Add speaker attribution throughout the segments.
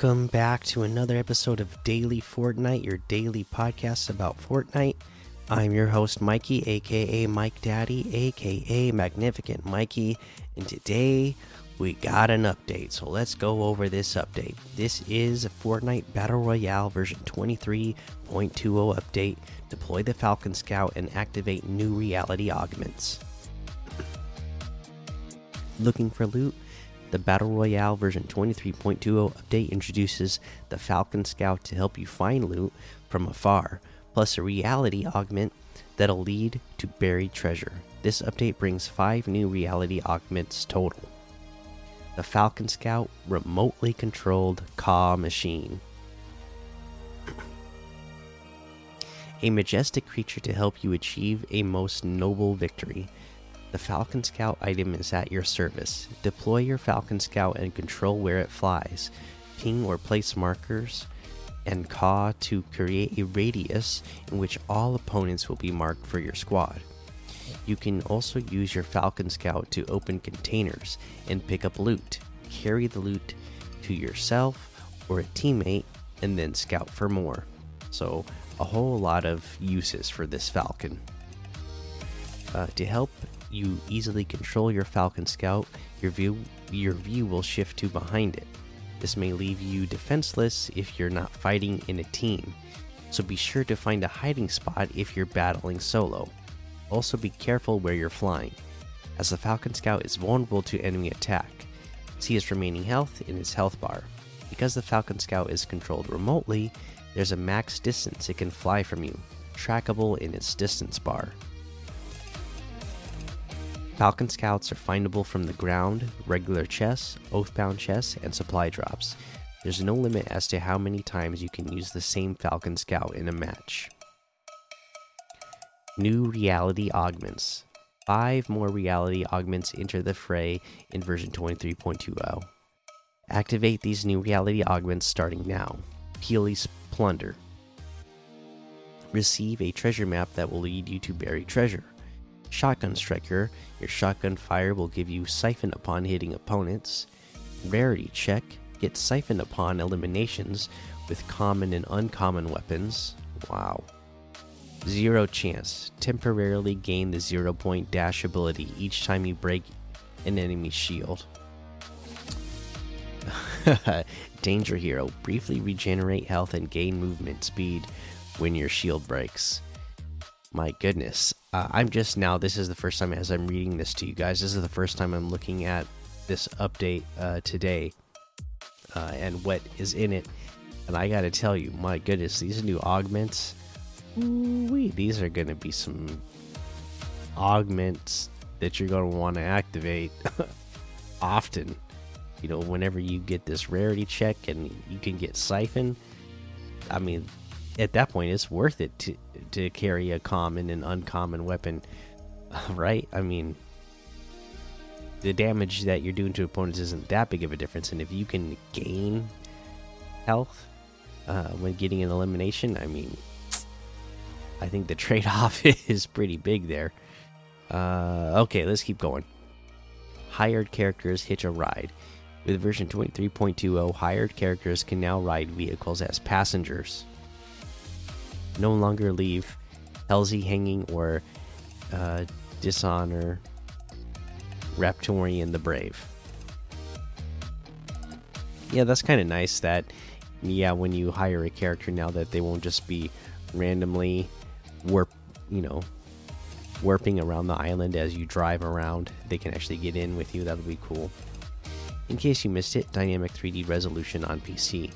Speaker 1: Welcome back to another episode of Daily Fortnite, your daily podcast about Fortnite. I'm your host, Mikey, aka Mike Daddy, aka Magnificent Mikey, and today we got an update. So let's go over this update. This is a Fortnite Battle Royale version 23.20 update. Deploy the Falcon Scout and activate new reality augments. Looking for loot? The Battle Royale version 23.20 update introduces the Falcon Scout to help you find loot from afar, plus a reality augment that'll lead to buried treasure. This update brings five new reality augments total. The Falcon Scout remotely controlled Caw machine. A majestic creature to help you achieve a most noble victory. The Falcon Scout item is at your service. Deploy your Falcon Scout and control where it flies. Ping or place markers and caw to create a radius in which all opponents will be marked for your squad. You can also use your Falcon Scout to open containers and pick up loot. Carry the loot to yourself or a teammate and then scout for more. So, a whole lot of uses for this Falcon. Uh, to help you easily control your Falcon Scout, your view your view will shift to behind it. This may leave you defenseless if you're not fighting in a team. So be sure to find a hiding spot if you're battling solo. Also be careful where you're flying, as the Falcon Scout is vulnerable to enemy attack. See his remaining health in his health bar. Because the Falcon Scout is controlled remotely, there's a max distance it can fly from you, trackable in its distance bar. Falcon Scouts are findable from the ground, regular chests, oathbound chests, and supply drops. There's no limit as to how many times you can use the same Falcon Scout in a match. New reality augments. Five more reality augments enter the fray in version 23.20. Activate these new reality augments starting now. Peely's Plunder. Receive a treasure map that will lead you to buried treasure. Shotgun Striker. Your shotgun fire will give you siphon upon hitting opponents. Rarity check. Get siphon upon eliminations with common and uncommon weapons. Wow. Zero chance. Temporarily gain the zero point dash ability each time you break an enemy shield. Danger Hero. Briefly regenerate health and gain movement speed when your shield breaks. My goodness. Uh, I'm just now, this is the first time as I'm reading this to you guys, this is the first time I'm looking at this update uh, today uh, and what is in it. And I gotta tell you, my goodness, these new augments, wee, these are gonna be some augments that you're gonna want to activate often. You know, whenever you get this rarity check and you can get siphon, I mean, at that point, it's worth it to to carry a common and uncommon weapon, right? I mean, the damage that you're doing to opponents isn't that big of a difference, and if you can gain health uh, when getting an elimination, I mean, I think the trade off is pretty big there. Uh, okay, let's keep going. Hired characters hitch a ride. With version 23.20, hired characters can now ride vehicles as passengers. No longer leave Halsey hanging or uh, dishonor Raptorian the Brave. Yeah, that's kind of nice that, yeah, when you hire a character now that they won't just be randomly warp, you know, warping around the island as you drive around. They can actually get in with you. That'll be cool. In case you missed it, dynamic 3D resolution on PC.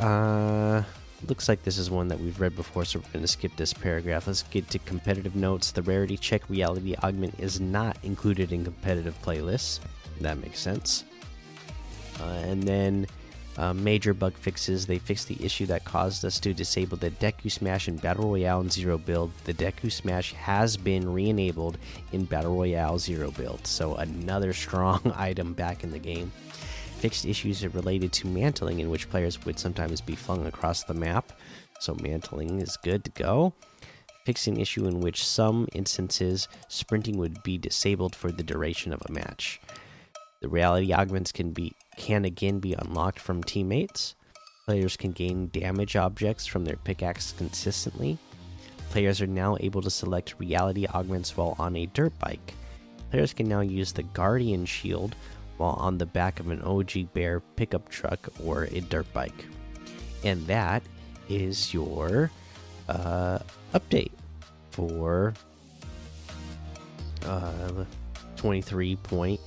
Speaker 1: Uh, looks like this is one that we've read before, so we're going to skip this paragraph. Let's get to competitive notes. The rarity check reality augment is not included in competitive playlists. That makes sense. Uh, and then uh, major bug fixes. They fixed the issue that caused us to disable the Deku Smash in Battle Royale and Zero build. The Deku Smash has been re enabled in Battle Royale Zero build, so another strong item back in the game. Fixed issues related to mantling, in which players would sometimes be flung across the map, so mantling is good to go. Fixed an issue in which some instances sprinting would be disabled for the duration of a match. The reality augments can be can again be unlocked from teammates. Players can gain damage objects from their pickaxe consistently. Players are now able to select reality augments while on a dirt bike. Players can now use the Guardian Shield while on the back of an OG Bear pickup truck or a dirt bike. And that is your uh, update for uh, 23.20.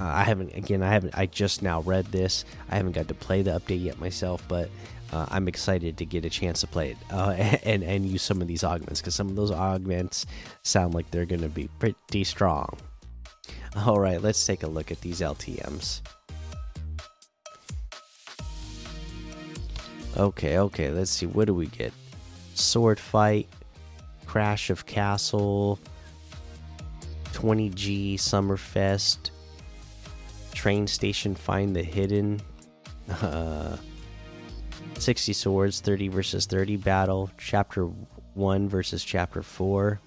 Speaker 1: Uh, I haven't again. I haven't. I just now read this. I haven't got to play the update yet myself, but uh, I'm excited to get a chance to play it uh, and and use some of these augments because some of those augments sound like they're going to be pretty strong. All right, let's take a look at these LTM's. Okay, okay. Let's see. What do we get? Sword fight, crash of castle, 20G Summerfest train station find the hidden uh 60 swords 30 versus 30 battle chapter 1 versus chapter 4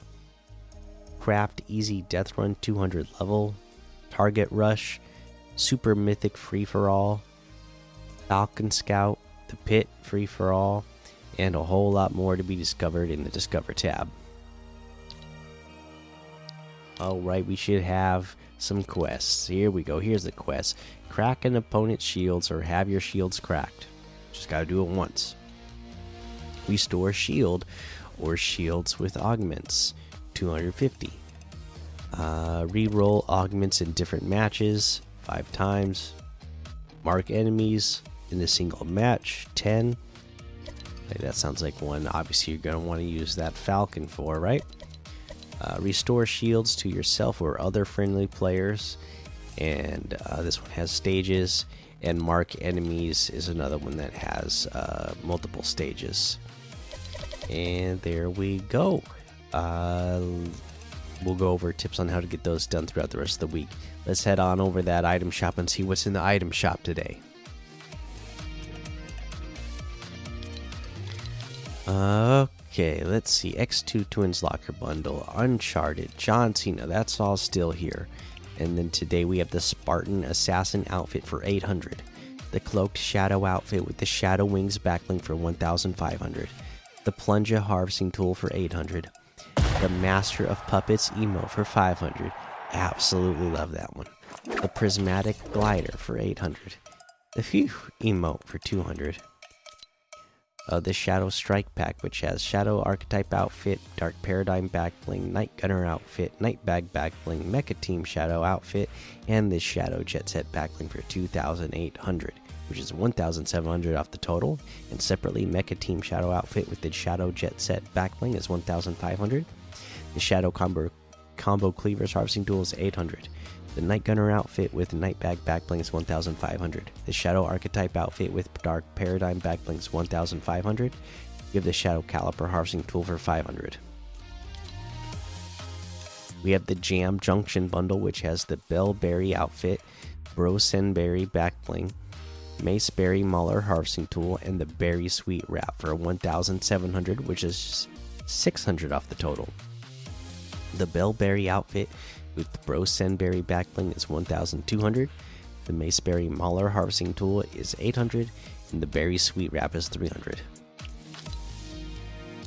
Speaker 1: craft easy death run 200 level target rush super mythic free for all falcon scout the pit free for all and a whole lot more to be discovered in the discover tab all right we should have some quests. Here we go. Here's the quest crack an opponent's shields or have your shields cracked. Just got to do it once. Restore shield or shields with augments 250. Uh, reroll augments in different matches five times. Mark enemies in a single match 10. Okay, that sounds like one. Obviously, you're going to want to use that Falcon for, right? Uh, restore shields to yourself or other friendly players. And uh, this one has stages. And mark enemies is another one that has uh, multiple stages. And there we go. Uh, we'll go over tips on how to get those done throughout the rest of the week. Let's head on over that item shop and see what's in the item shop today. Okay. Let's see. X2 Twins Locker Bundle, Uncharted, John Cena. That's all still here. And then today we have the Spartan Assassin outfit for 800. The Cloaked Shadow outfit with the Shadow Wings backbling for 1500. The Plunger Harvesting Tool for 800. The Master of Puppets emo for 500. Absolutely love that one. The Prismatic Glider for 800. The Phew emote for 200 uh, the Shadow Strike pack, which has Shadow Archetype outfit, Dark Paradigm back bling, Night Gunner outfit, Night Bag back bling, Mecha Team Shadow outfit, and this Shadow Jet Set back bling for 2,800, which is 1,700 off the total. And separately, Mecha Team Shadow outfit with the Shadow Jet Set back bling is 1,500. The Shadow Combo Combo Cleavers Harvesting Tool is 800. The Night Gunner outfit with Night Bag backbling is 1,500. The Shadow Archetype outfit with Dark Paradigm backbling is 1,500. You have the Shadow Caliper harvesting tool for 500. We have the Jam Junction bundle, which has the Bellberry outfit, Brosenberry backbling, Maceberry Mauler harvesting tool, and the Berry Sweet wrap for 1,700, which is 600 off the total. The Bellberry outfit with the Brosenberry backbling is 1200. The Maceberry Mauler harvesting tool is 800, and the Berry Sweet Wrap is 300.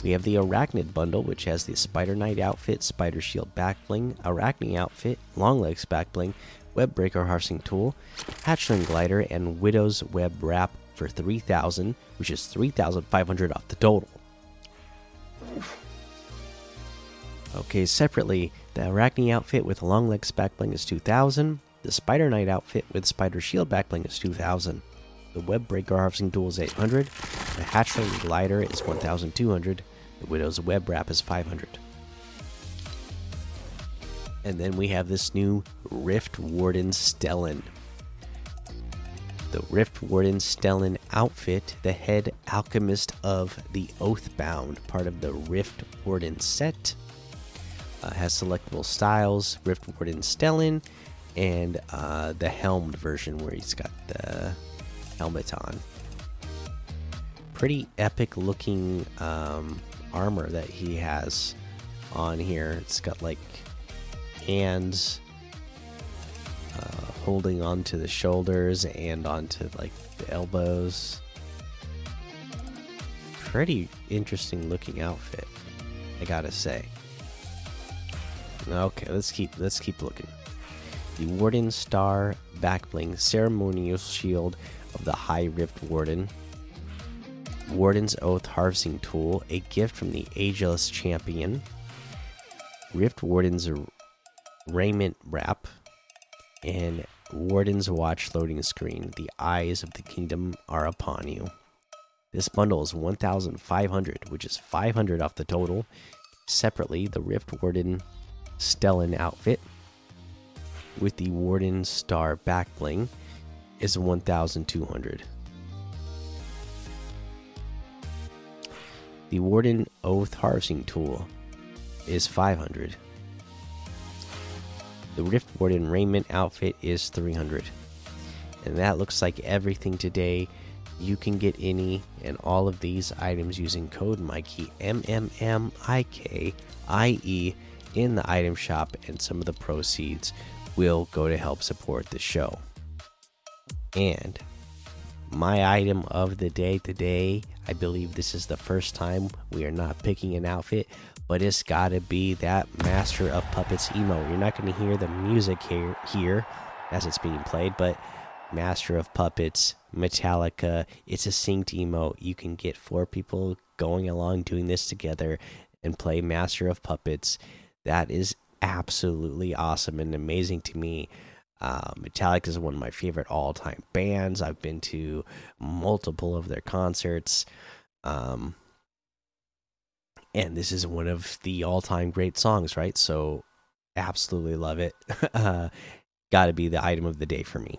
Speaker 1: We have the Arachnid bundle, which has the Spider Knight outfit, Spider Shield backbling, Arachne outfit, Long Legs backbling, Web Breaker harvesting tool, Hatchling glider, and Widow's Web wrap for 3000, which is 3500 off the total. Okay, separately, the Arachne outfit with long legs backbling is 2000. The Spider Knight outfit with Spider Shield backbling is 2000. The Web Breaker harvesting tool is 800. The Hatchling glider is 1200. The Widow's Web wrap is 500. And then we have this new Rift Warden Stellan. The Rift Warden Stellan outfit, the head alchemist of the Oathbound, part of the Rift Warden set has selectable styles, Rift Warden Stellan, and uh, the helmed version where he's got the helmet on. Pretty epic looking um, armor that he has on here. It's got like hands. Uh, holding onto the shoulders and onto like the elbows. Pretty interesting looking outfit, I gotta say. Okay, let's keep let's keep looking. The Warden Star Backbling Ceremonial Shield of the High Rift Warden. Warden's Oath Harvesting Tool, a gift from the Ageless Champion. Rift Warden's Raiment Wrap, and Warden's Watch loading screen. The eyes of the kingdom are upon you. This bundle is 1,500, which is 500 off the total. Separately, the Rift Warden Stellan outfit with the Warden Star back bling is 1,200. The Warden Oath Harvesting Tool is 500. The Rift Warden Raiment outfit is 300. And that looks like everything today. You can get any and all of these items using code Mikey M M M I K I E in the item shop, and some of the proceeds will go to help support the show. And my item of the day today, I believe this is the first time we are not picking an outfit, but it's got to be that Master of Puppets emo. You're not to hear the music here, here as it's being played, but Master of Puppets, Metallica, it's a synced emo. You can get four people going along doing this together and play Master of Puppets. That is absolutely awesome and amazing to me. Uh, Metallica is one of my favorite all time bands. I've been to multiple of their concerts. Um, and this is one of the all time great songs, right? So, absolutely love it. uh, Got to be the item of the day for me.